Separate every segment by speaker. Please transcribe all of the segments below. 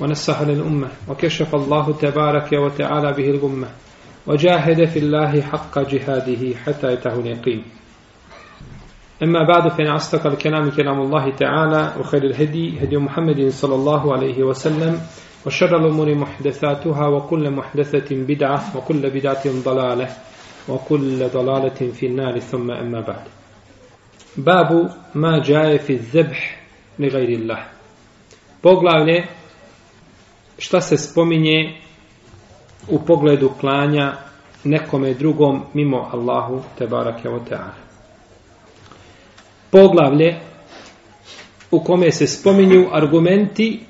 Speaker 1: ونصح للأمة وكشف الله تبارك وتعالى به الغمة وجاهد في الله حق جهاده حتى يتاه اليقين. أما بعد فإن أصدق الكلام كلام الله تعالى وخير الهدي هدي محمد صلى الله عليه وسلم وشر الأمور محدثاتها وكل محدثة بدعة وكل بدعة ضلالة وكل ضلالة في النار. ثم أما بعد. باب ما جاء في الذبح لغير الله. poglavlje šta se spominje u pogledu klanja nekome drugom mimo Allahu te barake o teala. Poglavlje u kome se spominju argumenti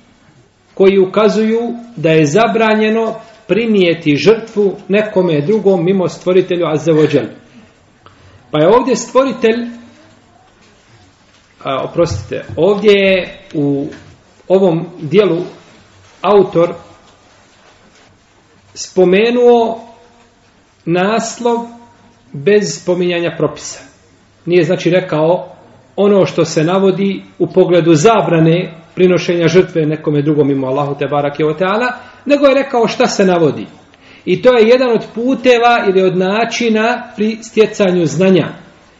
Speaker 1: koji ukazuju da je zabranjeno primijeti žrtvu nekome drugom mimo stvoritelju Azzevođel. Pa je ovdje stvoritelj a, oprostite, ovdje je u ovom dijelu autor spomenuo naslov bez spominjanja propisa. Nije znači rekao ono što se navodi u pogledu zabrane prinošenja žrtve nekome drugom mimo Allahu te barake o teala, nego je rekao šta se navodi. I to je jedan od puteva ili od načina pri stjecanju znanja.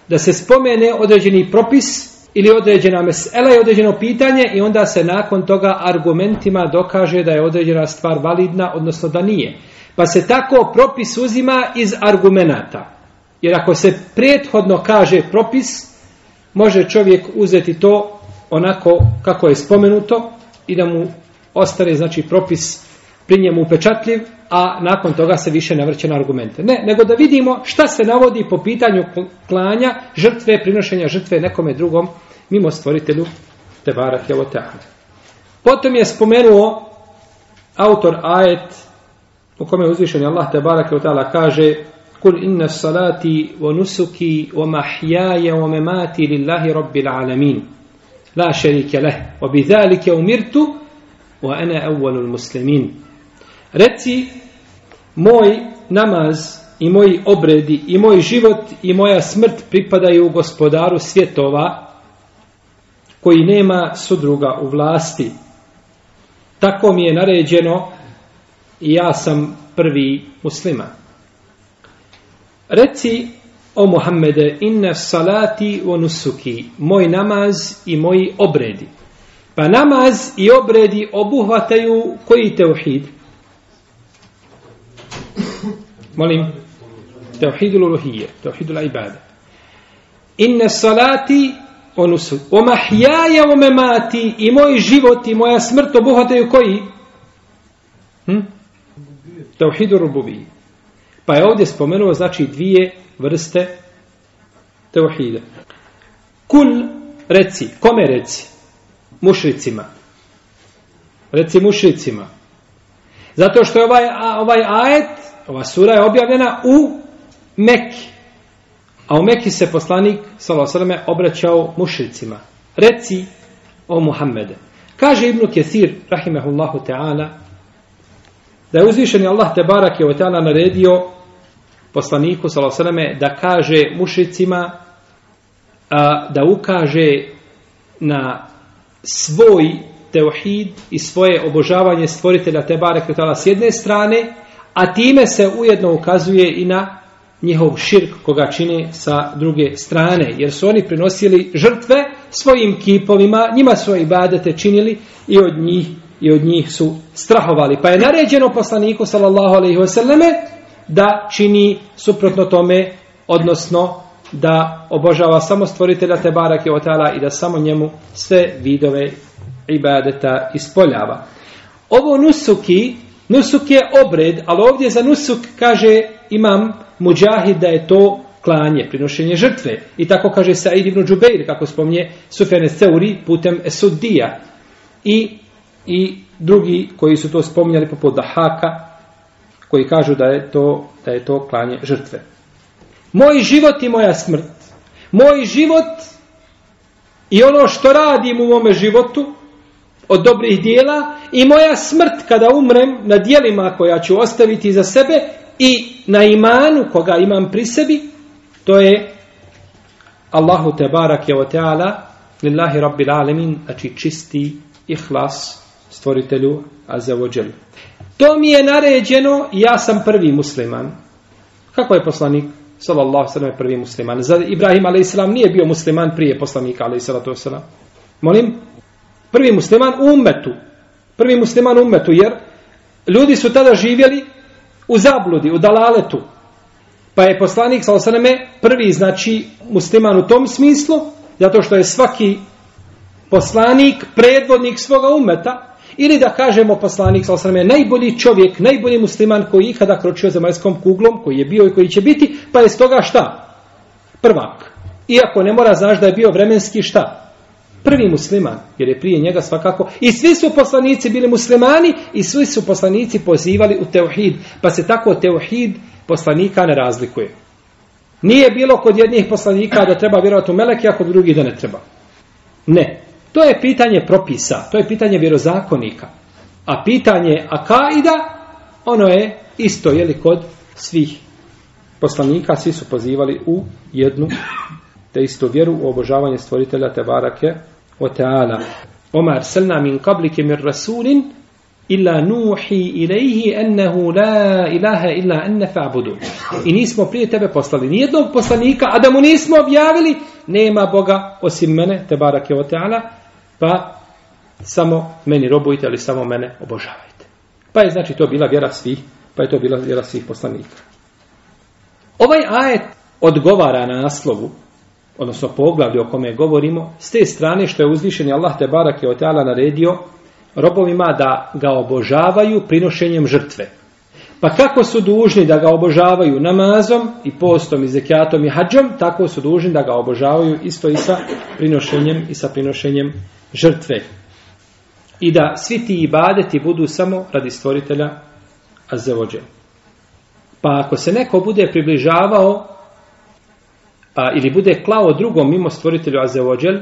Speaker 1: Da se spomene određeni propis ili određena mesela je određeno pitanje i onda se nakon toga argumentima dokaže da je određena stvar validna, odnosno da nije. Pa se tako propis uzima iz argumenata. Jer ako se prethodno kaže propis, može čovjek uzeti to onako kako je spomenuto i da mu ostane znači propis pri njemu upečatljiv, a nakon toga se više ne vrće na argumente. Ne, nego da vidimo šta se navodi po pitanju klanja, žrtve, prinošenja žrtve nekome drugom, mimo stvoritelju Tebara Kjeloteana. Potom je spomenuo autor ajet u kome je uzvišen Allah Tebara Kjeloteana kaže Kul inna salati wa nusuki wa mahjaja wa memati lillahi rabbil alamin. La šerike leh. Wa bi dhalike umirtu wa ana awwalul muslimin. Reci moj namaz i moji obredi i moj život i moja smrt pripadaju gospodaru svjetova koji nema sudruga u vlasti. Tako mi je naređeno i ja sam prvi musliman. Reci o Muhammede inna salati wa nusuki moj namaz i moji obredi. Pa namaz i obredi obuhvataju koji teuhid? Molim. Tevhidul uluhije, tevhidul ibada. Inna salati wa nusuk. Wa mahyaja wa mamati i moj život i moja smrt obuhvataju koji? Hm? Teuhidul rububije. Pa je ovdje spomenuo znači dvije vrste teuhida. Kul reci, kome reci? Mušricima. Reci mušricima. Zato što je ovaj, ovaj ajet, ova sura je objavljena u Mekki. A u Mekki se poslanik, sallallahu obraćao mušricima. Reci o Muhammede. Kaže Ibnu Kjesir, rahimehullahu ta'ala, da je uzvišeni Allah te barak je ta'ala naredio poslaniku sallallahu da kaže mušricima, a, da ukaže na svoj teuhid i svoje obožavanje stvoritelja te barak je s jedne strane a time se ujedno ukazuje i na njihov širk koga čine sa druge strane, jer su oni prinosili žrtve svojim kipovima, njima svoje ibadete činili i od njih i od njih su strahovali. Pa je naređeno poslaniku sallallahu alejhi ve selleme da čini suprotno tome, odnosno da obožava samo stvoritelja te barake otala i da samo njemu sve vidove ibadeta ispoljava. Ovo nusuki, nusuk je obred, ali ovdje za nusuk kaže imam muđahid da je to klanje, prinošenje žrtve. I tako kaže Said ibn Džubeir, kako spomnje Sufjane Seuri putem Esudija. I, I drugi koji su to spominjali poput Dahaka, koji kažu da je to, da je to klanje žrtve. Moj život i moja smrt. Moj život i ono što radim u mome životu od dobrih dijela i moja smrt kada umrem na dijelima koja ću ostaviti za sebe i na imanu koga imam pri sebi, to je Allahu te barak je o teala, lillahi rabbil alemin, znači čisti ihlas stvoritelju azevođelu. To mi je naređeno ja sam prvi musliman. Kako je poslanik? Sallallahu sallam je prvi musliman. Za Ibrahim a.s. nije bio musliman prije poslanika a.s. Molim? Prvi musliman u umetu. Prvi musliman u umetu, jer ljudi su tada živjeli u zabludi, u dalaletu. Pa je poslanik sallallahu prvi, znači, musliman u tom smislu, zato što je svaki poslanik, predvodnik svoga umeta, Ili da kažemo poslanik sa je najbolji čovjek, najbolji musliman koji ikada kročio zemaljskom kuglom, koji je bio i koji će biti, pa je stoga šta? Prvak. Iako ne mora znaš da je bio vremenski šta? Prvi musliman, jer je prije njega svakako. I svi su poslanici bili muslimani i svi su poslanici pozivali u teuhid. Pa se tako teuhid poslanika ne razlikuje. Nije bilo kod jednih poslanika da treba vjerovati u meleke, a kod drugih da ne treba. Ne. To je pitanje propisa, to je pitanje vjerozakonika. A pitanje akaida, ono je isto, je li kod svih poslanika, svi su pozivali u jednu te istu vjeru u obožavanje stvoritelja Tevarake, wa ta'ala teala. Omar selna min kablike min rasulin illa nuhi ilaihi ennehu la ilaha illa enne fa'budu. I nismo prije tebe poslali nijednog poslanika, a da mu nismo objavili, nema Boga osim mene, te barake o teala, pa samo meni robujte, ali samo mene obožavajte. Pa je znači to bila vjera svih, pa je to bila vjera svih poslanika. Ovaj ajet odgovara na naslovu, odnosno poglavlje o kome govorimo, s te strane što je uzvišeni Allah te barak je oteala naredio robovima da ga obožavaju prinošenjem žrtve. Pa kako su dužni da ga obožavaju namazom i postom i zekijatom i hađom, tako su dužni da ga obožavaju isto i sa prinošenjem i sa prinošenjem žrtve. I da svi ti ibadeti budu samo radi stvoritelja Azevođe. Pa ako se neko bude približavao a, ili bude klao drugom mimo stvoritelju Azevođel,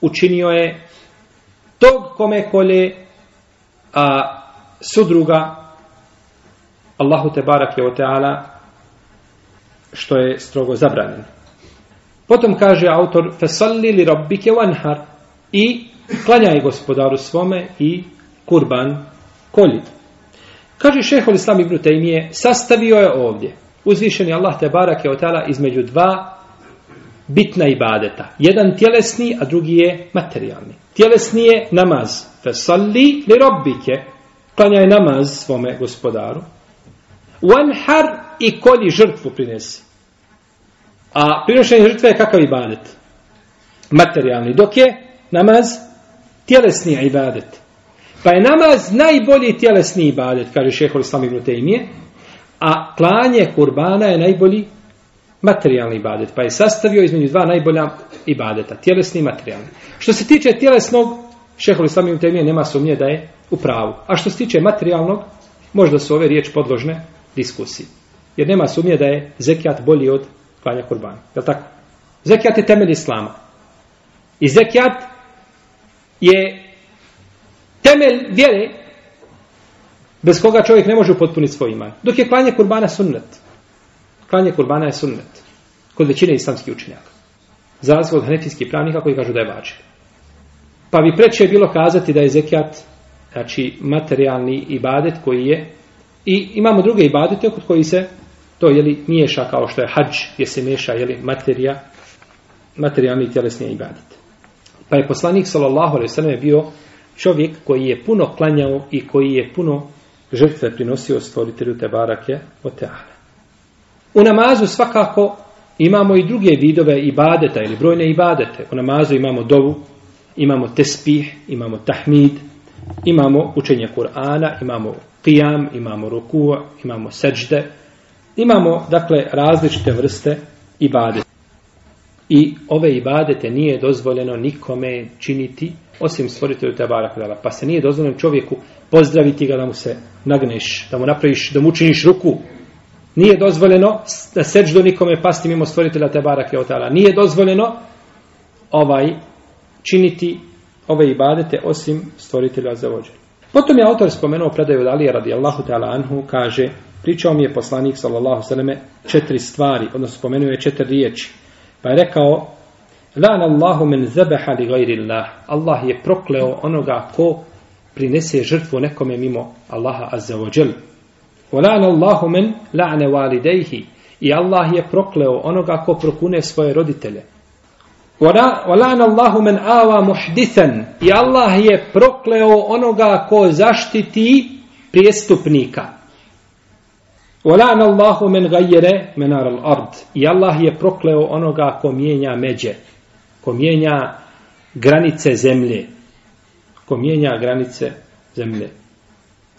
Speaker 1: učinio je tog kome kolje a, sudruga Allahu te barak je oteala što je strogo zabranjeno. Potom kaže autor Fesalli li rabbike wanhar i klanjaj gospodaru svome i kurban kolji. Kaže šehol Islam ibn Taymiye, sastavio je ovdje uzvišeni Allah te barak je otala između dva bitna ibadeta. Jedan tjelesni, a drugi je materijalni. Tjelesni je namaz. Fesalli li robbike. Klanjaj namaz svome gospodaru. Wanhar i kolji žrtvu prinesi. A prinošenje žrtve je kakav ibadet? Materijalni. Dok je namaz tjelesni ibadet. Pa je namaz najbolji tjelesni ibadet, kaže šehol Islam ibn Tejmije, a klanje kurbana je najbolji materijalni ibadet. Pa je sastavio između dva najbolja ibadeta, tjelesni i materijalni. Što se tiče tjelesnog, šehol Islam ibn temije nema sumnje da je u pravu. A što se tiče materijalnog, možda su ove riječi podložne diskusiji. Jer nema sumnje da je zekijat bolji od klanja kurbana. Je tako? Zekijat je temelj islama. I zekijat je temelj vjere bez koga čovjek ne može upotpuniti svoj iman. Dok je klanje kurbana sunnet. Klanje kurbana je sunnet. Kod većine islamskih učenjaka. Za razliku od hanefijskih pravnika koji kažu da je vađen. Pa bi preče bilo kazati da je zekijat znači materijalni ibadet koji je i imamo druge ibadete kod koji se to je li miješa kao što je hađ gdje se miješa jeli, materija materijalni i tjelesni ibadet. Pa je poslanik sallallahu alejhi ve sellem bio čovjek koji je puno klanjao i koji je puno žrtve prinosio stvoritelju te barake o teala. U namazu svakako imamo i druge vidove ibadeta ili brojne ibadete. U namazu imamo dovu, imamo tespih, imamo tahmid, imamo učenje Kur'ana, imamo qiyam, imamo ruku, imamo seđde, imamo dakle različite vrste ibadeta. I ove ibadete nije dozvoljeno nikome činiti osim stvoritelju te barak. Pa se nije dozvoljeno čovjeku pozdraviti ga da mu se nagneš, da mu napraviš, da mu učiniš ruku. Nije dozvoljeno da seđ do nikome pasti mimo stvoritelja te barake od tala. Nije dozvoljeno ovaj činiti ove ibadete osim stvoritelja za vođe. Potom je autor spomenuo predaju od Alije radijallahu ta'ala anhu, kaže, pričao mi je poslanik sallallahu sallame četiri stvari, odnosno spomenuo je četiri riječi. Pa je rekao, Lan Allahu men zabaha li gajri Allah. Allah je prokleo onoga ko prinese žrtvu nekome mimo Allaha azza wa jal. Lan Allahu men la'ne walidejhi. I Allah je prokleo onoga ko prokune svoje roditelje. Walan Allahu men awa muhdithan. I Allah je prokleo onoga ko zaštiti prijestupnika. Walan Allahu men gajere menar al ard. I Allah je prokleo onoga ko mijenja međe ko mijenja granice zemlje. Ko mijenja granice zemlje.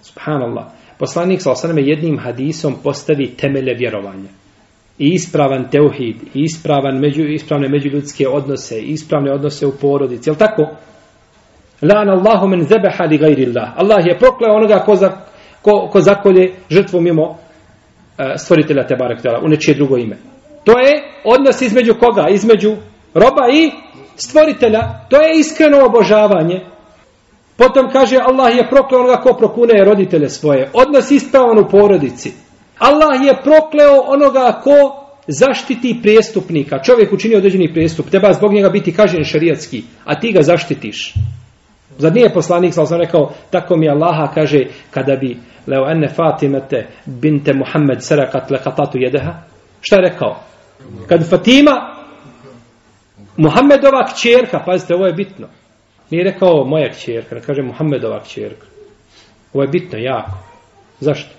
Speaker 1: Subhanallah. Poslanik sa osaname jednim hadisom postavi temelje vjerovanja. I ispravan teuhid, i ispravan među, ispravne međuljudske odnose, i ispravne odnose u porodici. Jel tako? Lan Allahu men zebeha li gajri Allah. Allah je prokleo onoga ko, za, ko, ko zakolje žrtvu mimo uh, stvoritelja te barek u nečije drugo ime. To je odnos između koga? Između roba i stvoritelja. To je iskreno obožavanje. Potom kaže Allah je prokleo onoga ko prokune roditelje svoje. Odnos ispravan u porodici. Allah je prokleo onoga ko zaštiti prijestupnika. Čovjek učini određeni prijestup. Treba zbog njega biti kažen šarijatski. A ti ga zaštitiš. Zad nije poslanik, sam rekao, tako mi Allaha kaže, kada bi leo ene Fatimete binte Muhammed sarakat lekatatu jedeha. Šta je rekao? Kad Fatima Muhammedova kćerka, pazite, ovo je bitno. Nije rekao moja kćerka, ne kaže Muhammedova kćerka. Ovo je bitno, jako. Zašto?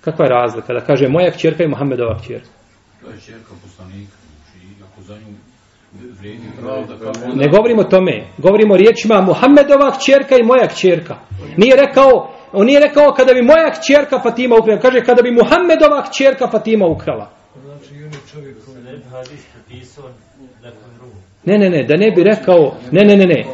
Speaker 1: Kakva je razlika da kaže moja kćerka i Muhammedova kćerka?
Speaker 2: To je kćerka poslanika. Znači, ako za nju vredi pravo da kao...
Speaker 1: Ne govorimo o tome. Govorimo o riječima Muhammedova kćerka i moja kćerka. Nije rekao, on nije rekao kada bi moja kćerka Fatima ukrala. Kaže kada bi Muhammedova kćerka Fatima ukrala.
Speaker 3: Znači, i on je čovjek koji...
Speaker 1: Ne, ne, ne, da ne bi rekao, ne, ne, ne, ne.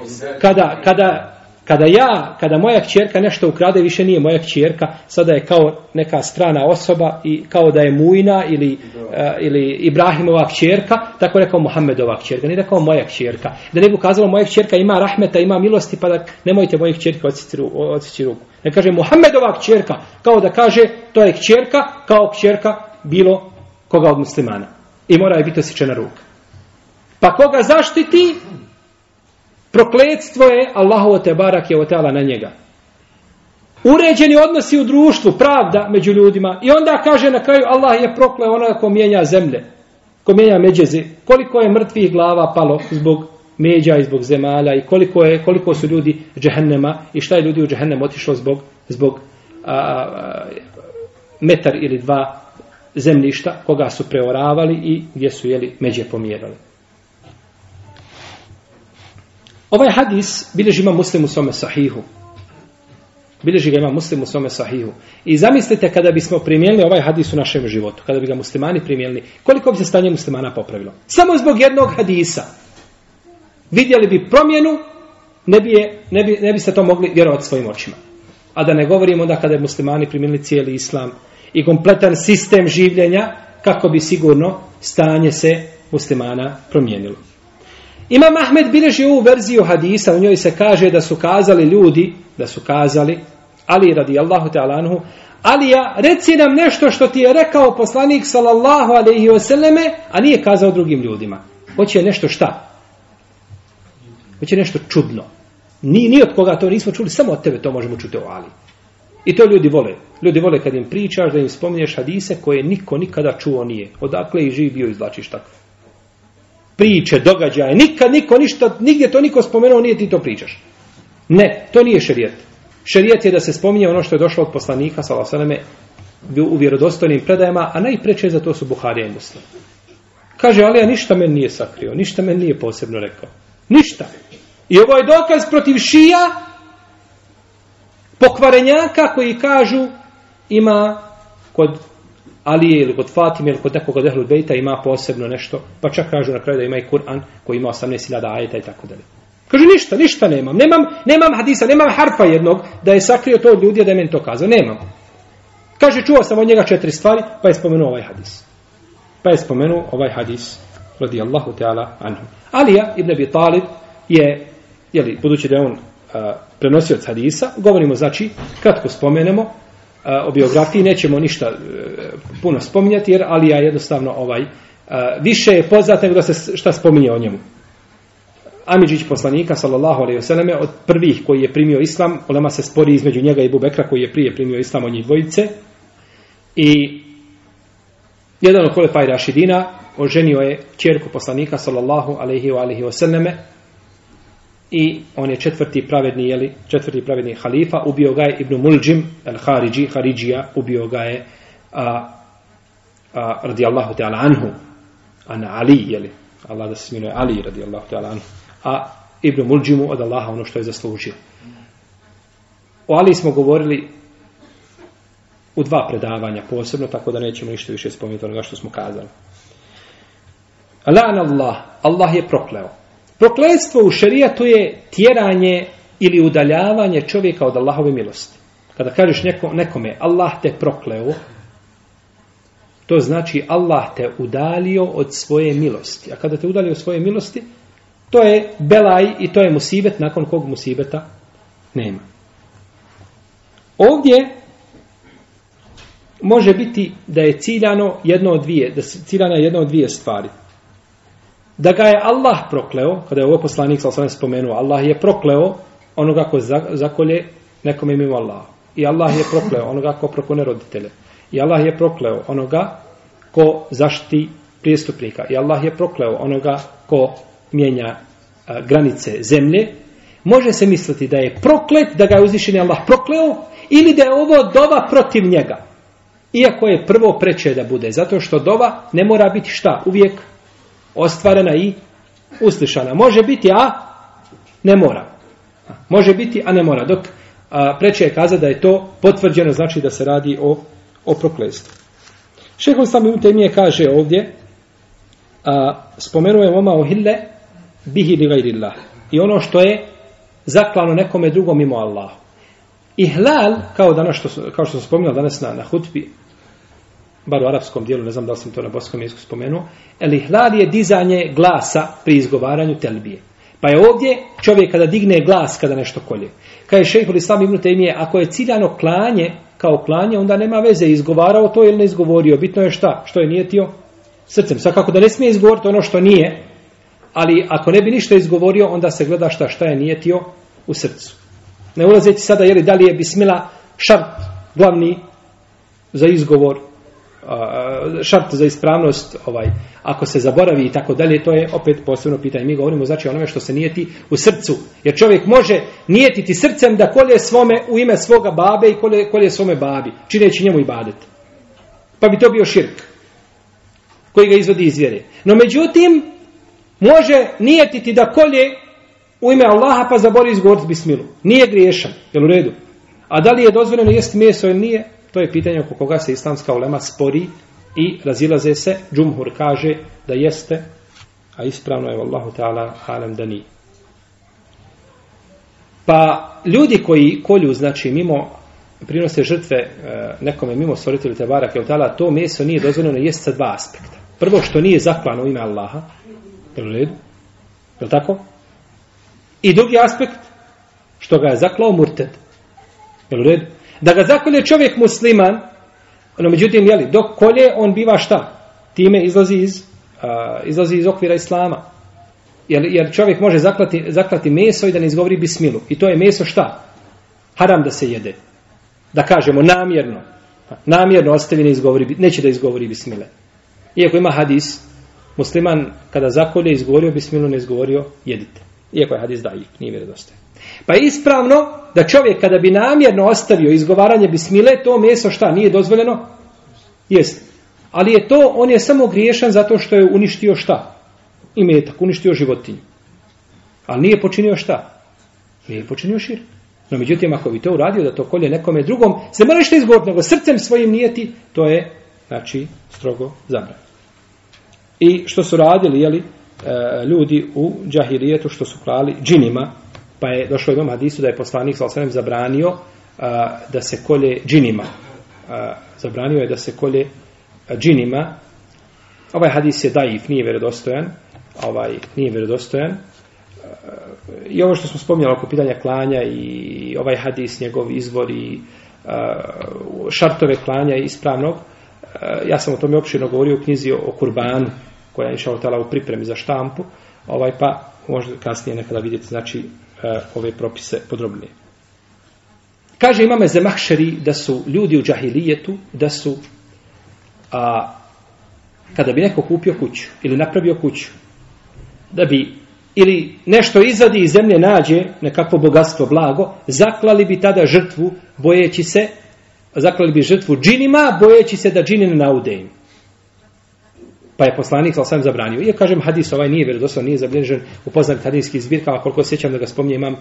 Speaker 1: Kada, kada, kada ja, kada moja kćerka nešto ukrade, više nije moja kćerka, sada je kao neka strana osoba i kao da je Mujna ili, uh, ili Ibrahimova kćerka, tako rekao Muhammedova kćerka, ne rekao moja kćerka. Da ne bi ukazalo moja kćerka ima rahmeta, ima milosti, pa da nemojte mojih kćerka odsjeći ruku. Ne kaže Muhammedova kćerka, kao da kaže to je kćerka, kao kćerka bilo koga od muslimana. I mora je biti osjećena ruka. Pa koga zaštiti, prokledstvo je Allahovo te barak je otala na njega. Uređeni odnosi u društvu, pravda među ljudima. I onda kaže na kraju Allah je prokleo onoga ko mijenja zemlje. Ko mijenja međeze. Koliko je mrtvih glava palo zbog međa i zbog zemalja i koliko, je, koliko su ljudi džehennema i šta je ljudi u džehennem otišlo zbog, zbog a, a, metar ili dva zemljišta koga su preoravali i gdje su jeli međe pomjerali. Ovaj hadis bilježi ima muslim u svome sahihu. Bilježi ga ima muslim u svome sahihu. I zamislite kada bismo primijenili ovaj hadis u našem životu, kada bi ga muslimani primijenili, koliko bi se stanje muslimana popravilo? Samo zbog jednog hadisa. Vidjeli bi promjenu, ne bi, je, ne bi, ne biste to mogli vjerovati svojim očima. A da ne govorimo da kada je muslimani primijenili cijeli islam i kompletan sistem življenja, kako bi sigurno stanje se muslimana promijenilo. Imam Ahmed bileži ovu verziju hadisa, u njoj se kaže da su kazali ljudi, da su kazali, Ali radi Allahu ta'ala anhu, Ali ja, reci nam nešto što ti je rekao poslanik sallallahu alaihi wasallame, a nije kazao drugim ljudima. Hoće nešto šta? Hoće nešto čudno. Ni, ni od koga to nismo čuli, samo od tebe to možemo čuti o Ali. I to ljudi vole. Ljudi vole kad im pričaš, da im spominješ hadise koje niko nikada čuo nije. Odakle i živ bio izlačiš takve priče, događaje, nikad niko ništa, nigdje to niko spomenuo, nije ti to pričaš. Ne, to nije šerijet. Šerijet je da se spominje ono što je došlo od poslanika, salasaleme, u vjerodostojnim predajama, a najpreče za to su Buharija i Muslim. Kaže, ali ja ništa men nije sakrio, ništa men nije posebno rekao. Ništa. I ovo je dokaz protiv šija, pokvarenjaka koji kažu ima kod Ali ili kod Fatime ili kod nekog od Ehlul Bejta ima posebno nešto, pa čak kažu na kraju da ima i Kur'an koji ima 18.000 ajeta i tako dalje. Kaže, ništa, ništa nemam. Nemam, nemam hadisa, nemam harfa jednog da je sakrio to od ljudi, da je meni to kazao. Nemam. Kaže, čuo sam od njega četiri stvari, pa je spomenuo ovaj hadis. Pa je spomenuo ovaj hadis, radijallahu ta'ala anhu. Alija ibn Abi Talib je, jeli, budući da je on a, prenosio od hadisa, govorimo, znači, kratko spomenemo, o biografiji nećemo ništa e, puno spominjati, jer Alija jednostavno ovaj, e, više je poznat nego da se šta spominje o njemu. Amidžić poslanika, sallallahu alaihi vseleme, od prvih koji je primio islam, olema se spori između njega i Bubekra, koji je prije primio islam od njih dvojice, i jedan od kolefaj Rašidina oženio je čerku poslanika, sallallahu alaihi wa alaihi vseleme, i on je četvrti pravedni, jeli, četvrti pravedni halifa, ubio ga je Ibn Muljim, el Haridži, Haridžija, ubio ga je a, a, radijallahu ta'ala anhu, an Ali, jeli, Allah da se sminuje Ali, radijallahu ta'ala anhu, a Ibn Muljimu od Allaha ono što je zaslužio. O Ali smo govorili u dva predavanja posebno, tako da nećemo ništa više spomenuti onoga što smo kazali. Lan Allah, Allah je prokleo. Prokletstvo u šerijatu je tjeranje ili udaljavanje čovjeka od Allahove milosti. Kada kažeš neko, nekome Allah te prokleo, to znači Allah te udalio od svoje milosti. A kada te udalio od svoje milosti, to je belaj i to je musibet nakon kog musibeta nema. Ovdje može biti da je ciljano jedno od dvije, da je ciljana jedno od dvije stvari. Da ga je Allah prokleo, kada je ovo poslanik sa osam spomenuo, Allah je prokleo onoga ko zakolje nekome mimo Allaha. I Allah je prokleo onoga ko prokone roditelje. I Allah je prokleo onoga ko zašti prijestupnika. I Allah je prokleo onoga ko mijenja a, granice zemlje. Može se misliti da je proklet, da ga je uzvišen Allah prokleo, ili da je ovo dova protiv njega. Iako je prvo preče da bude, zato što dova ne mora biti šta, uvijek ostvarena i uslišana. Može biti, a ne mora. Može biti, a ne mora. Dok a, preče je kaza da je to potvrđeno, znači da se radi o, o prokledstvu. Šehol sami u temije kaže ovdje, a, spomenuje oma ohille bihi li gajrillah. I ono što je zaklano nekome drugom mimo Allahu. Ihlal, kao, danas što, kao što sam spominjal danas na, na hutbi, bar u arapskom dijelu, ne znam da li sam to na boskom jeziku spomenuo, el ihlal je dizanje glasa pri izgovaranju telbije. Pa je ovdje čovjek kada digne glas kada nešto kolje. Kada je šehhul islam ibn Taymije, ako je ciljano klanje, kao klanje, onda nema veze izgovarao to ili ne izgovorio. Bitno je šta? Što je nijetio? Srcem. Svakako da ne smije izgovoriti ono što nije, ali ako ne bi ništa izgovorio, onda se gleda šta šta je nijetio u srcu. Ne ulazeći sada, jeli, da li je bismila šart glavni za izgovor, šart za ispravnost, ovaj, ako se zaboravi i tako dalje, to je opet posebno pitanje. Mi govorimo znači onome što se nijeti u srcu. Jer čovjek može nijetiti srcem da kolje svome u ime svoga babe i kolje, kolje svome babi, čineći njemu i badet. Pa bi to bio širk koji ga izvodi iz vjere. No međutim, može nijetiti da kolje u ime Allaha pa zabori izgovoriti bismilu. Nije griješan, jel u redu? A da li je dozvoljeno jesti meso ili nije? To je pitanje oko koga se islamska ulema spori i razilaze se. Džumhur kaže da jeste, a ispravno je Allahu ta'ala alem da nije. Pa ljudi koji kolju, znači mimo prinose žrtve e, nekome mimo stvoritelju Tebara Keutala, to meso nije dozvoljeno jesti sa dva aspekta. Prvo što nije zaklano u ime Allaha, je li redu? Je li tako? I drugi aspekt, što ga je zaklao murted. Je li redu? Da ga zakolje čovjek musliman, no međutim, jeli, dok kolje, on biva šta? Time izlazi iz, a, izlazi iz okvira islama. Jer, jer čovjek može zaklati, zaklati meso i da ne izgovori bismilu. I to je meso šta? Haram da se jede. Da kažemo namjerno. Pa, namjerno ostavi ne izgovori, neće da izgovori bismile. Iako ima hadis, musliman kada zakolje izgovorio bismilu, ne izgovorio jedite. Iako je hadis dajik, nije vjerodostojan. Pa je ispravno da čovjek kada bi namjerno ostavio izgovaranje bismile, to meso šta, nije dozvoljeno? Jest. Ali je to, on je samo griješan zato što je uništio šta? I metak, uništio životinju. Ali nije počinio šta? Nije počinio šir. No međutim, ako bi to uradio da to kolje nekome drugom, se mora nešto izgovoriti, nego srcem svojim nijeti, to je, znači, strogo zabranjeno. I što su radili, jeli, e, ljudi u džahilijetu što su klali džinima, pa je došlo jednom hadisu da je poslanik sa osvrame zabranio a, da se kolje džinima. A, zabranio je da se kolje džinima. Ovaj hadis je daif, nije vjerodostojan. Ovaj, nije vjerodostojan. I ovo što smo spominjali oko pitanja klanja i ovaj hadis, njegov izvor i a, šartove klanja ispravnog, ja sam o tome opširno govorio u knjizi o kurbanu, koja je išao tala u pripremi za štampu, ovaj pa možda kasnije nekada vidjeti znači E, ove propise podrobnije. Kaže imame Zemahšeri da su ljudi u džahilijetu, da su a, kada bi neko kupio kuću ili napravio kuću, da bi ili nešto izvadi iz zemlje nađe nekakvo bogatstvo, blago, zaklali bi tada žrtvu bojeći se, zaklali bi žrtvu džinima, bojeći se da džini ne naude im. Pa je poslanik sa sam zabranio. I ja kažem, hadis ovaj nije vjerodostojno, nije zabilježen u poznatim hadijskih zbirkama, koliko sjećam da ga spominje imam eh,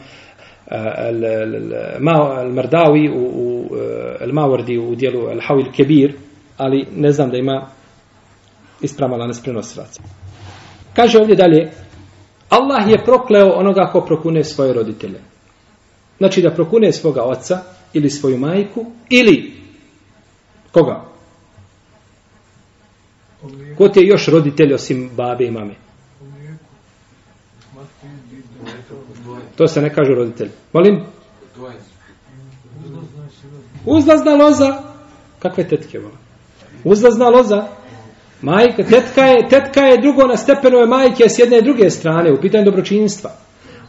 Speaker 1: al-Mardawi u, u eh, al-Mawardi u dijelu al-Hawil Kebir, ali ne znam da ima ispravan lanas prenosilaca. Kaže ovdje dalje, Allah je prokleo onoga ko prokune svoje roditelje. Znači da prokune svoga oca ili svoju majku ili koga? Ko ti je još roditelj osim babe i mame? To se ne kaže roditelj. Molim? Uzlazna loza. Kakve tetke vola? Uzlazna loza. Majka, tetka je, tetka je drugo na stepenove majke s jedne i druge strane u pitanju dobročinstva.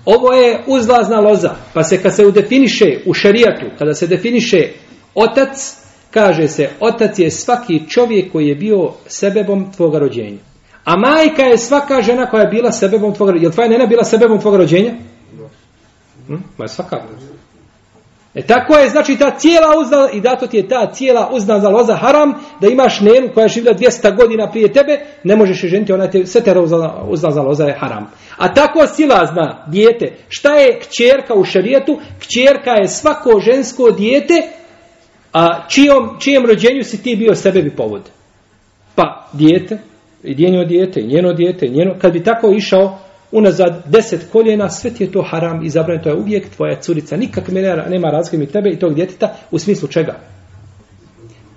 Speaker 1: Ovo je uzlazna loza, pa se kad se udefiniše u šarijatu, kada se definiše otac, kaže se otac je svaki čovjek koji je bio sebebom tvoga rođenja. A majka je svaka žena koja je bila sebebom tvoga rođenja. Je li tvoja nena bila sebebom tvoga rođenja? Hm? Ma je svaka. E tako je, znači ta cijela uzna, i dato ti je ta cijela uzna za loza haram, da imaš nenu koja je živjela 200 godina prije tebe, ne možeš je ženiti, ona te, sve te uzna za loza je haram. A tako sila zna, dijete, šta je kćerka u šarijetu? Kćerka je svako žensko dijete, a čijom, čijem rođenju si ti bio sebebi povod? Pa, dijete, i njeno dijete, i njeno dijete, njeno, kad bi tako išao, unazad deset koljena, sve ti je to haram i zabranjeno, to je uvijek tvoja curica. Nikak nema razlike mi tebe i tog djeteta u smislu čega?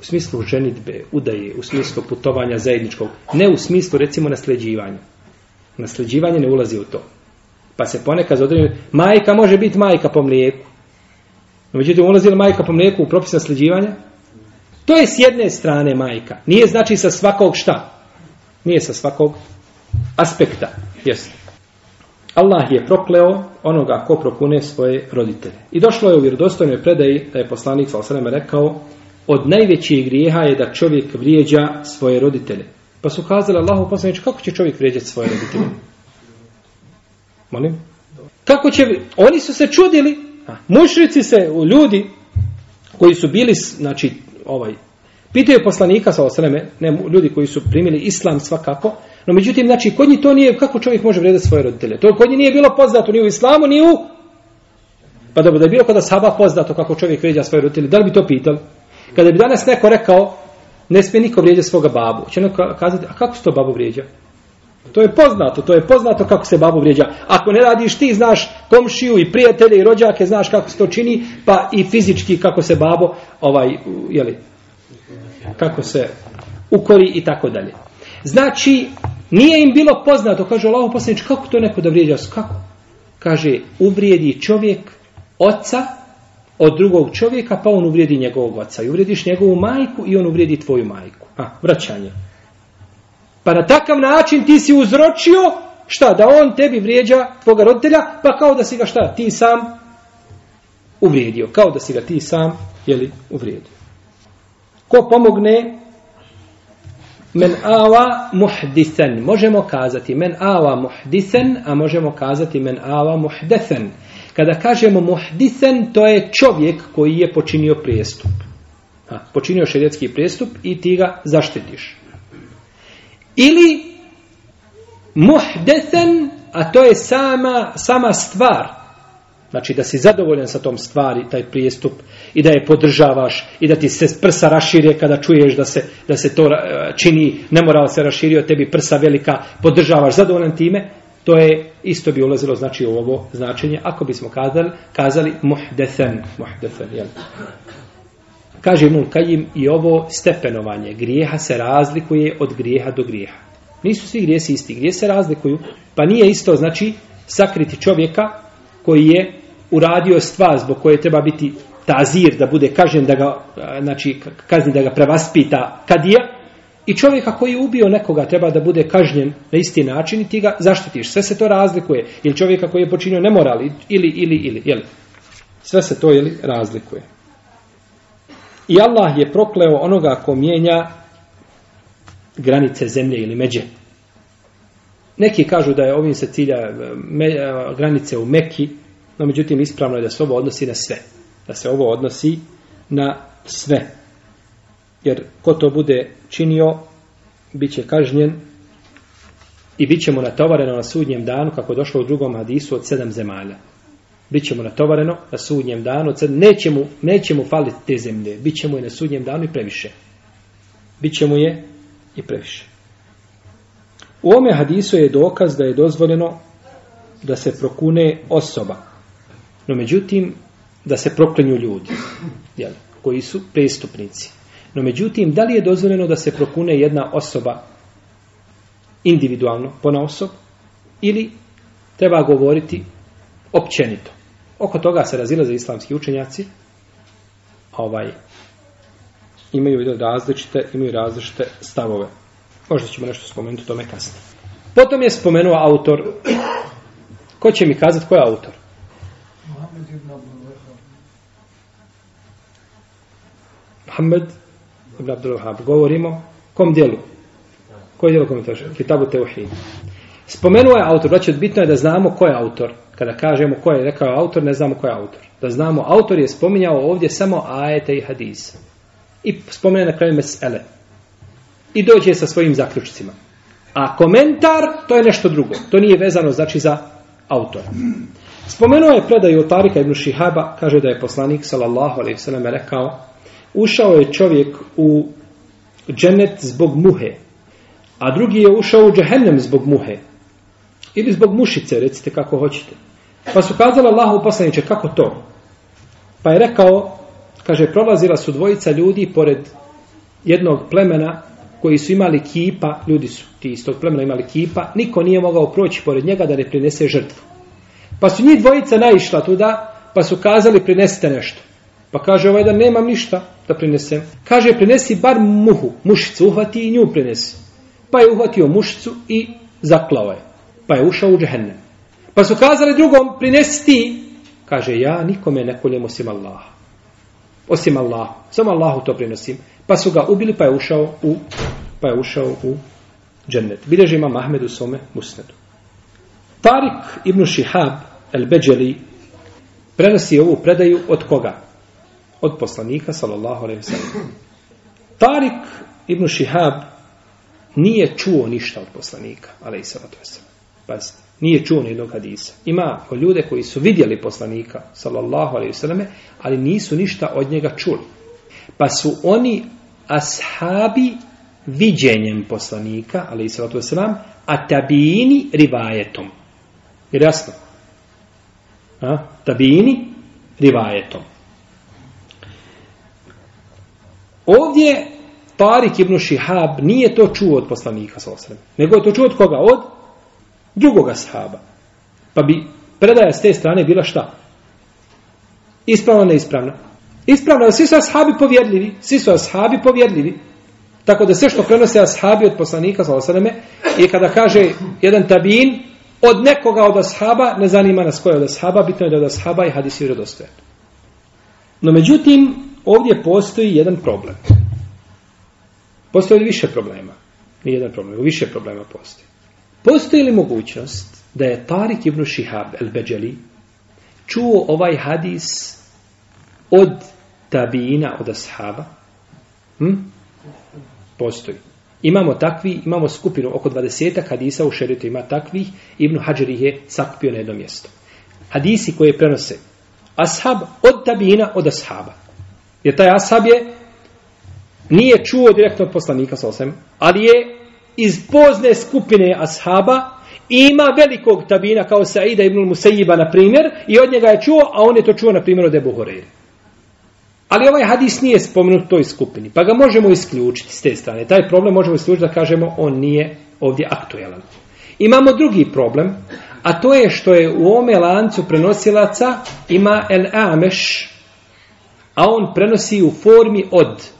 Speaker 1: U smislu ženitbe, udaje, u smislu putovanja zajedničkog. Ne u smislu, recimo, nasljeđivanja. Nasljeđivanje ne ulazi u to. Pa se ponekad određuje, majka može biti majka po mlijeku. No, međutim, ulazi li majka po mlijeku u propis nasljeđivanja? To je s jedne strane majka. Nije znači sa svakog šta? Nije sa svakog aspekta. Jeste. Allah je prokleo onoga ko prokune svoje roditelje. I došlo je u vjerodostojnoj predaji da je poslanik sa osaneme rekao od najvećih grijeha je da čovjek vrijeđa svoje roditelje. Pa su kazali Allahu poslanič kako će čovjek vrijeđati svoje roditelje? Molim? Kako će... Oni su se čudili. Mušrici se, ljudi koji su bili, znači, ovaj, pitaju poslanika sa osaneme, ne, ljudi koji su primili islam svakako, No međutim, znači, kod njih to nije, kako čovjek može vredati svoje roditelje? To kod njih nije bilo poznato ni u islamu, ni u... Pa dobro, da je bilo kada saba poznato kako čovjek vređa svoje roditelje, da li bi to pitali? Kada bi danas neko rekao, ne smije niko vrijeđa svoga babu, će neko kazati, a kako se to babu vrijeđa? To je poznato, to je poznato kako se babu vrijeđa. Ako ne radiš ti, znaš komšiju i prijatelje i rođake, znaš kako se to čini, pa i fizički kako se babo, ovaj, jeli, kako se ukori i tako dalje. Znači, Nije im bilo poznato, kaže Allah poslanič, kako to neko da vrijeđa? Kako? Kaže, uvrijedi čovjek oca od drugog čovjeka, pa on uvrijedi njegovog oca. I uvrijediš njegovu majku i on uvrijedi tvoju majku. A, vraćanje. Pa na takav način ti si uzročio, šta, da on tebi vrijeđa tvoga roditelja, pa kao da si ga šta, ti sam uvrijedio. Kao da si ga ti sam, jeli, uvrijedio. Ko pomogne Men ava muhdisen. Možemo kazati men awa muhdisen, a možemo kazati men awa muhdesen. Kada kažemo muhdisen, to je čovjek koji je počinio prijestup. Ha, počinio šerijetski prijestup i ti ga zaštitiš. Ili muhdesen, a to je sama, sama stvar. znači da si zadovoljan sa tom stvari, taj prijestup i da je podržavaš i da ti se prsa rašire kada čuješ da se, da se to e, čini, nemoral se raširio, tebi prsa velika, podržavaš zadovoljan time, to je isto bi ulazilo znači u ovo značenje, ako bismo kazali, kazali muhdesen, muhdesen, jel? Kaže Ibnul Kajim i ovo stepenovanje grijeha se razlikuje od grijeha do grijeha. Nisu svi grijesi isti, grije se razlikuju, pa nije isto, znači, sakriti čovjeka koji je uradio stvar zbog koje treba biti tazir, da bude kažen, da ga, znači, kazni da ga prevaspita kadija, i čovjeka koji je ubio nekoga treba da bude kažnjen na isti način i ti ga zaštitiš. Sve se to razlikuje. Ili čovjeka koji je počinio nemoral, ili, ili, ili, jeli. Sve se to, jeli, razlikuje. I Allah je prokleo onoga ko mijenja granice zemlje ili međe. Neki kažu da je ovim se cilja eh, me, eh, granice u Meki, no međutim ispravno je da se ovo odnosi na sve. Da se ovo odnosi na sve. Jer ko to bude činio, bit će kažnjen i bit ćemo natovareno na sudnjem danu, kako je došlo u drugom hadisu, od sedam zemalja. Biće mu natovareno na sudnjem danu, od sedam, neće, mu, neće mu faliti te zemlje, biće mu je na sudnjem danu i previše. Biće mu je i previše. U ome hadisu je dokaz da je dozvoljeno da se prokune osoba. No međutim, da se proklenju ljudi, jel, koji su prestupnici. No međutim, da li je dozvoljeno da se prokune jedna osoba individualno, pona osob, ili treba govoriti općenito. Oko toga se razilaze islamski učenjaci, ovaj, imaju različite, imaju različite stavove. Možda ćemo nešto spomenuti o tome kasnije. Potom je spomenuo autor. Ko će mi kazati ko je autor? Mohamed ibn Abdul Wahab. Govorimo kom dijelu? Koji dijelu komentar? Kitabu Teuhid. Spomenuo je autor. Znači, bitno je da znamo ko je autor. Kada kažemo ko je rekao autor, ne znamo ko je autor. Da znamo, autor je spominjao ovdje samo ajete i hadise. I spomene na kraju mesele i dođe sa svojim zaključcima. A komentar, to je nešto drugo. To nije vezano, znači, za autora. Spomenuo je predaju od Tarika ibn Šihaba, kaže da je poslanik, sallallahu alaihi sallam, rekao, ušao je čovjek u dženet zbog muhe, a drugi je ušao u džehennem zbog muhe. Ili zbog mušice, recite kako hoćete. Pa su kazali Allahu poslaniče, kako to? Pa je rekao, kaže, prolazila su dvojica ljudi pored jednog plemena koji su imali kipa, ljudi su ti iz tog plemena imali kipa, niko nije mogao proći pored njega da ne prinese žrtvu. Pa su njih dvojica naišla tuda, pa su kazali prinesite nešto. Pa kaže ovaj da nemam ništa da prinesem. Kaže prinesi bar muhu, mušicu, uhvati i nju prinesi. Pa je uhvatio mušicu i zaklao je. Pa je ušao u džehennem. Pa su kazali drugom prinesi ti. Kaže ja nikome ne koljem osim Allaha. Osim Allaha. Samo Allahu to prinosim. Pa su ga ubili pa je ušao u pa je ušao u džennet. Bileži ima Mahmed u svome musnedu. Tarik ibn Šihab el-Beđeli prenosi ovu predaju od koga? Od poslanika, sallallahu alaihi sallam. Tarik ibn Šihab nije čuo ništa od poslanika, alaihi sallatu wasallam. Pazite, nije čuo ni jednog hadisa. Ima ljude koji su vidjeli poslanika, sallallahu alaihi vseleme, ali nisu ništa od njega čuli. Pa su oni ashabi viđenjem poslanika, ali i sallatu wasalam, a tabijini rivajetom. Jer jasno? A? Tabijini rivajetom. Ovdje Tarik ibn Šihab nije to čuo od poslanika, sallallahu nego je to čuo od koga? Od drugoga sahaba. Pa bi predaja s te strane bila šta? Ispravna, neispravna. Ispravna, svi su ashabi povjedljivi, svi su ashabi povjedljivi. Tako da sve što prenose ashabi od poslanika, sallallahu i kada kaže jedan tabin, od nekoga od ashaba, ne zanima nas koja je od ashaba, bitno je da od ashaba i hadisi vjerodostojan. No međutim, ovdje postoji jedan problem. Postoji više problema? Nije jedan problem, više problema postoji. Postoji li mogućnost da je Tarik ibn Shihab el-Beđeli čuo ovaj hadis od tabijina, od ashaba? Hm? Postoji. Imamo takvi, imamo skupinu oko 20 hadisa u šeritu ima takvih, Ibn Hajar ih je sakupio na jedno mjesto. hadisi koje prenose ashab od tabijina, od ashaba. Jer taj ashab je nije čuo direktno od poslanika sa osem, ali je iz pozne skupine ashaba i ima velikog tabina kao Saida ibn Musaiba na primjer i od njega je čuo, a on je to čuo na primjer od Ebu Horeira. Ali ovaj hadis nije spomenut u toj skupini, pa ga možemo isključiti s te strane. Taj problem možemo isključiti da kažemo on nije ovdje aktuelan. Imamo drugi problem, a to je što je u ome lancu prenosilaca ima el ameš, a on prenosi u formi od.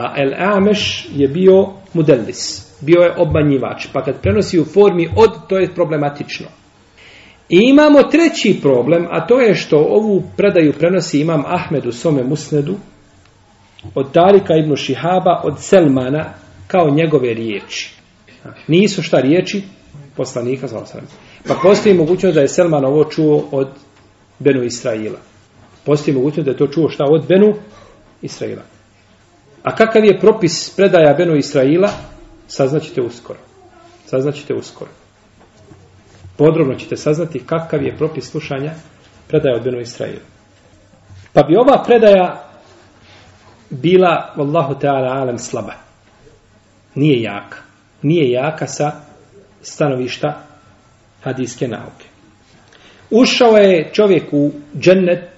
Speaker 1: A el ameš je bio mudellis, bio je obmanjivač, pa kad prenosi u formi od, to je problematično. I imamo treći problem, a to je što ovu predaju prenosi imam Ahmed u svome musnedu, od Tarika ibn Šihaba, od Selmana, kao njegove riječi. Nisu šta riječi poslanika, za osram. Pa postoji mogućnost da je Selman ovo čuo od Benu Israila. Postoji mogućnost da je to čuo šta od Benu Israila. A kakav je propis predaja Benu Israila, saznaćete uskoro. Saznaćete uskoro podrobno ćete saznati kakav je propis slušanja predaja od Benu Israila. Pa bi ova predaja bila, vallahu ta'ala, alem slaba. Nije jaka. Nije jaka sa stanovišta hadijske nauke. Ušao je čovjek u džennet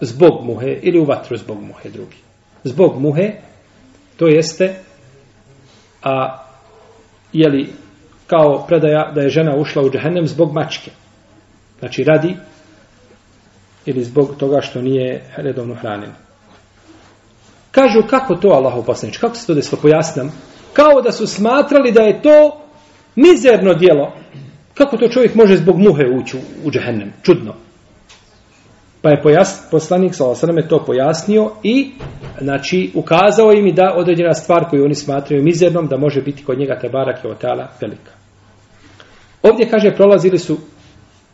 Speaker 1: zbog muhe ili u vatru zbog muhe drugi. Zbog muhe, to jeste, a jeli kao predaja da je žena ušla u džehennem zbog mačke. Znači radi ili zbog toga što nije redovno hranjena. Kažu kako to Allahu poslanič, kako se to desilo, pojasnam. Kao da su smatrali da je to mizerno dijelo. Kako to čovjek može zbog muhe ući u, u džehennem? Čudno. Pa je pojas, poslanik sa to pojasnio i znači ukazao im i da određena stvar koju oni smatraju mizernom da može biti kod njega Tebarak i otala velika. Ovdje kaže prolazili su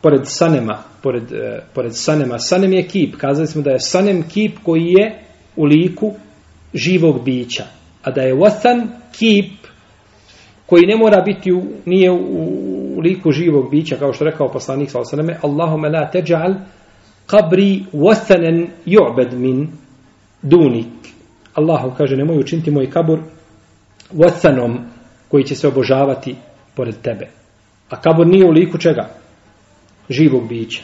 Speaker 1: pored Sanema, pored, e, pored Sanema. Sanem je kip. Kazali smo da je Sanem kip koji je u liku živog bića. A da je Wathan kip koji ne mora biti u, nije u, u liku živog bića, kao što rekao poslanik sa osaname, Allahume la teđal qabri wathanan yu'bad min dunik. Allahu kaže, nemoj učiniti moj kabur wathanom koji će se obožavati pored tebe. A kabur nije u liku čega? Živog bića.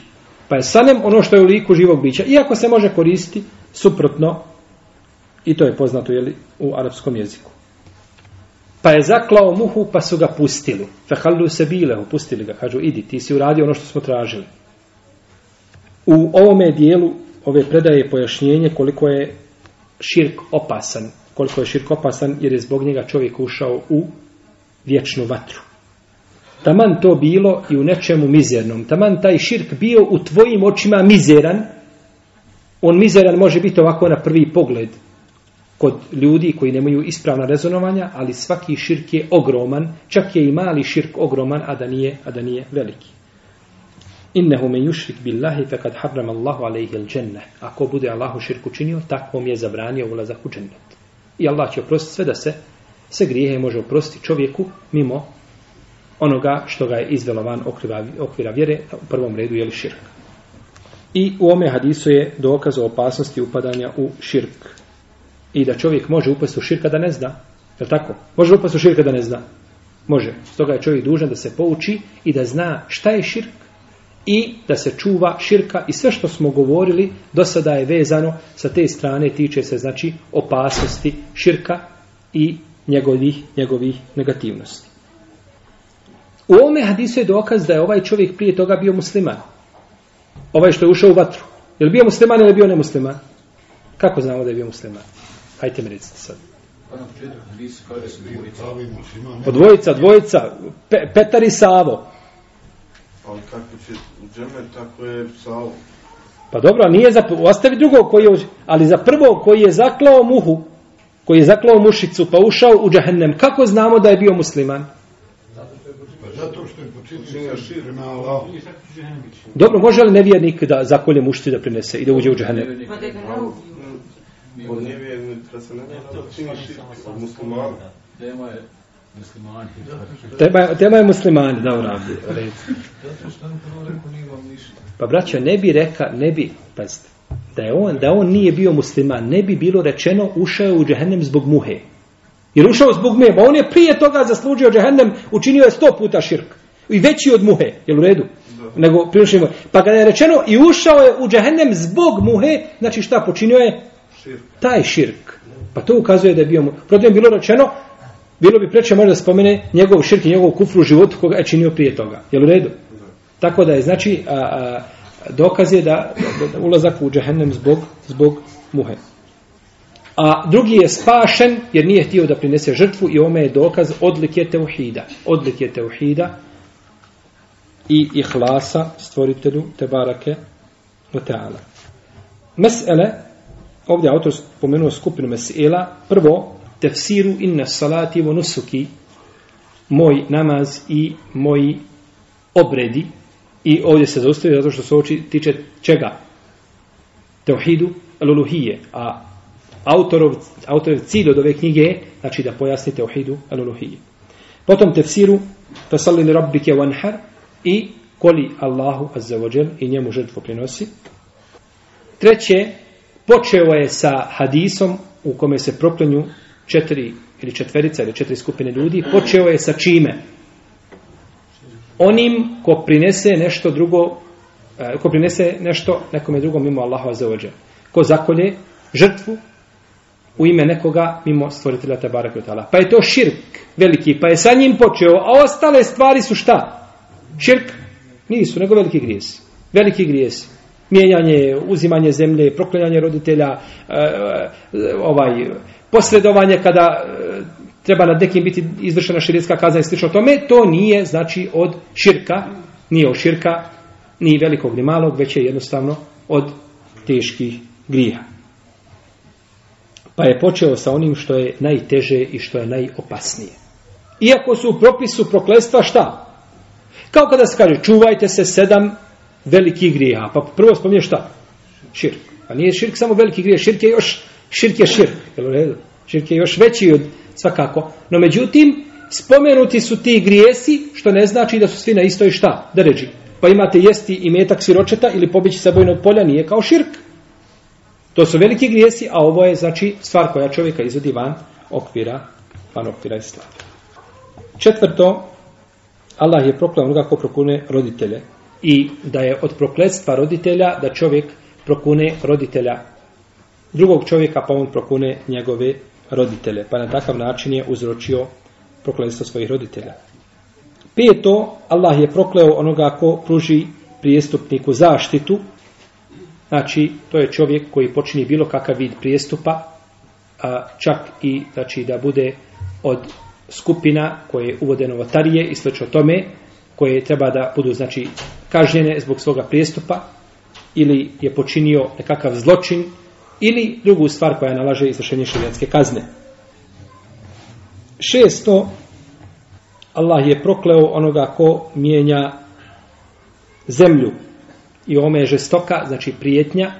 Speaker 1: Pa je sanem ono što je u liku živog bića. Iako se može koristiti suprotno, i to je poznato jeli, u arapskom jeziku. Pa je zaklao muhu, pa su ga pustili. Fehallu se bile, pustili ga. Kažu, idi, ti si uradio ono što smo tražili. U ovome dijelu, ove predaje pojašnjenje koliko je širk opasan. Koliko je širk opasan, jer je zbog njega čovjek ušao u vječnu vatru. Taman to bilo i u nečemu mizernom. Taman taj širk bio u tvojim očima mizeran. On mizeran može biti ovako na prvi pogled kod ljudi koji nemaju ispravna rezonovanja, ali svaki širk je ogroman, čak je i mali širk ogroman, a da nije, a da nije veliki. Innehu men yushrik billahi fekad harram Allahu alaihi al dženne. Ako bude Allahu širku činio, takvom je zabranio ulazak u džennet. I Allah će oprostiti sve da se se grijehe može oprostiti čovjeku mimo onoga što ga je izvelo van okvira, okvira vjere, u prvom redu je li širk. I u ome hadisu je dokaz o opasnosti upadanja u širk. I da čovjek može upasti u širka da ne zna. Je tako? Može upasti u širka da ne zna. Može. Stoga je čovjek dužan da se pouči i da zna šta je širk i da se čuva širka i sve što smo govorili do sada je vezano sa te strane tiče se znači opasnosti širka i njegovih, njegovih negativnosti. U ovome hadisu je dokaz da je ovaj čovjek prije toga bio musliman. Ovaj što je ušao u vatru. Je li bio musliman ili bio nemusliman? Kako znamo da je bio musliman? Hajte mi recite sad. Od dvojica, dvojica, pe, Petar i Savo.
Speaker 4: Ali kako će u džeme, tako je Savo.
Speaker 1: Pa dobro, nije za, ostavi drugog koji je, ali za prvog koji je zaklao muhu, koji je zaklao mušicu, pa ušao u džahennem, kako znamo da je bio musliman?
Speaker 5: Zato što je počinio šir prema Allahu.
Speaker 1: Dobro, može li nevjernik da zakolje mušti da prinese i da uđe u džahennem?
Speaker 6: Pa da ga nauči.
Speaker 4: Od nevjernika se ne da čini šir od muslimana.
Speaker 2: Tema je Muslimani.
Speaker 1: Treba, treba je muslimani,
Speaker 3: nimam ništa.
Speaker 1: Pa braćo, ne bi reka, ne bi, pazite, da je on, da on nije bio musliman, ne bi bilo rečeno ušao je u džehennem zbog muhe. Jer ušao zbog muhe, pa on je prije toga zaslužio džehennem, učinio je sto puta širk. I veći od muhe, jel u redu? Nego prinošenje muhe. Pa kada je rečeno i ušao je u džehennem zbog muhe, znači šta počinio je?
Speaker 4: Širk.
Speaker 1: Taj širk. Pa to ukazuje da je bio mu. Protiv je bilo rečeno, bilo bi preče možda da spomene njegov širk i njegov kufru u životu koga je činio prije toga. Jel u redu? Tako da je znači a, a, dokaz je da, da, da ulazak u džehennem zbog, zbog muhe. A drugi je spašen jer nije htio da prinese žrtvu i ome je dokaz odlike teuhida. Odlike teuhida i ihlasa stvoritelju Tebarake wa ta'ala. Mesele, ovdje autor spomenuo skupinu mesela, prvo, tefsiru inna salati wa nusuki, moj namaz i moji obredi, i ovdje se zaustavio zato što se oči tiče čega? Teuhidu aluluhije. a autorov, autorov cilj od ove knjige je, znači da pojasni teuhidu aluluhije. Potom tefsiru fasalli li rabbike wanhar i koli Allahu azza wa i njemu žrtvu prinosi. Treće, počeo je sa hadisom u kome se proklenju četiri ili četverica ili četiri skupine ljudi. Počeo je sa čime? Onim ko prinese nešto drugo, e, ko prinese nešto nekome drugom mimo Allaha azza wa. Ko zakolje žrtvu u ime nekoga mimo stvoritelja Tebara Kvetala. Pa je to širk veliki, pa je sa njim počeo, a ostale stvari su šta? Širk? Nisu, nego veliki grijesi. Veliki grijesi. Mijenjanje, uzimanje zemlje, proklinjanje roditelja, e, e, ovaj, posredovanje kada e, treba nad nekim biti izvršena širijska kazna i slično tome, to nije znači od širka, nije od širka, ni velikog ni malog, već je jednostavno od teških grija. Pa je počeo sa onim što je najteže i što je najopasnije. Iako su u propisu proklestva šta? Kao kada se kaže čuvajte se sedam velikih grijeha. Pa prvo spominje šta? Širk. A nije širk samo veliki grije, Širk je još, širk je širk. Jel u redu? Širk je još veći od svakako. No međutim, spomenuti su ti grijesi, što ne znači da su svi na istoj šta? Da ređi. Pa imate jesti i metak siročeta ili pobići sa bojnog polja, nije kao širk. To su veliki grijesi, a ovo je znači stvar koja čovjeka izvodi van okvira, van okvira islama. Četvrto, Allah je proklao onoga ko prokune roditelje i da je od prokletstva roditelja da čovjek prokune roditelja drugog čovjeka pa on prokune njegove roditelje. Pa na takav način je uzročio prokletstvo svojih roditelja. Peto, Allah je prokleo onoga ko pruži prijestupniku zaštitu Znači, to je čovjek koji počini bilo kakav vid prijestupa, a čak i znači, da bude od skupina koje uvode novotarije i slično tome, koje treba da budu znači, kažnjene zbog svoga prijestupa, ili je počinio nekakav zločin, ili drugu stvar koja nalaže izvršenje šerijatske kazne. Šesto, Allah je prokleo onoga ko mijenja zemlju, i ome je žestoka, znači prijetnja,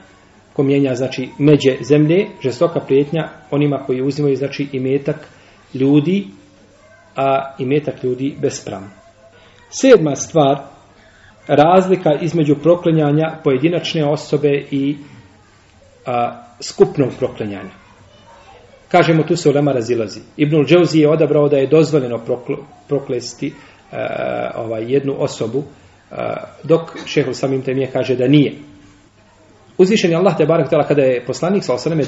Speaker 1: ko mijenja, znači, međe zemlje, žestoka prijetnja onima koji uzimaju, znači, imetak ljudi, a imetak ljudi bespravno. Sedma stvar, razlika između proklinjanja pojedinačne osobe i a, skupnog proklenjanja. Kažemo, tu se ulema razilazi. Ibnul Džauzi je odabrao da je dozvoljeno prokl proklesti a, ovaj, jednu osobu, dok šehol samim temije kaže da nije. Uzvišen je Allah te barak tela kada je poslanik sa osaname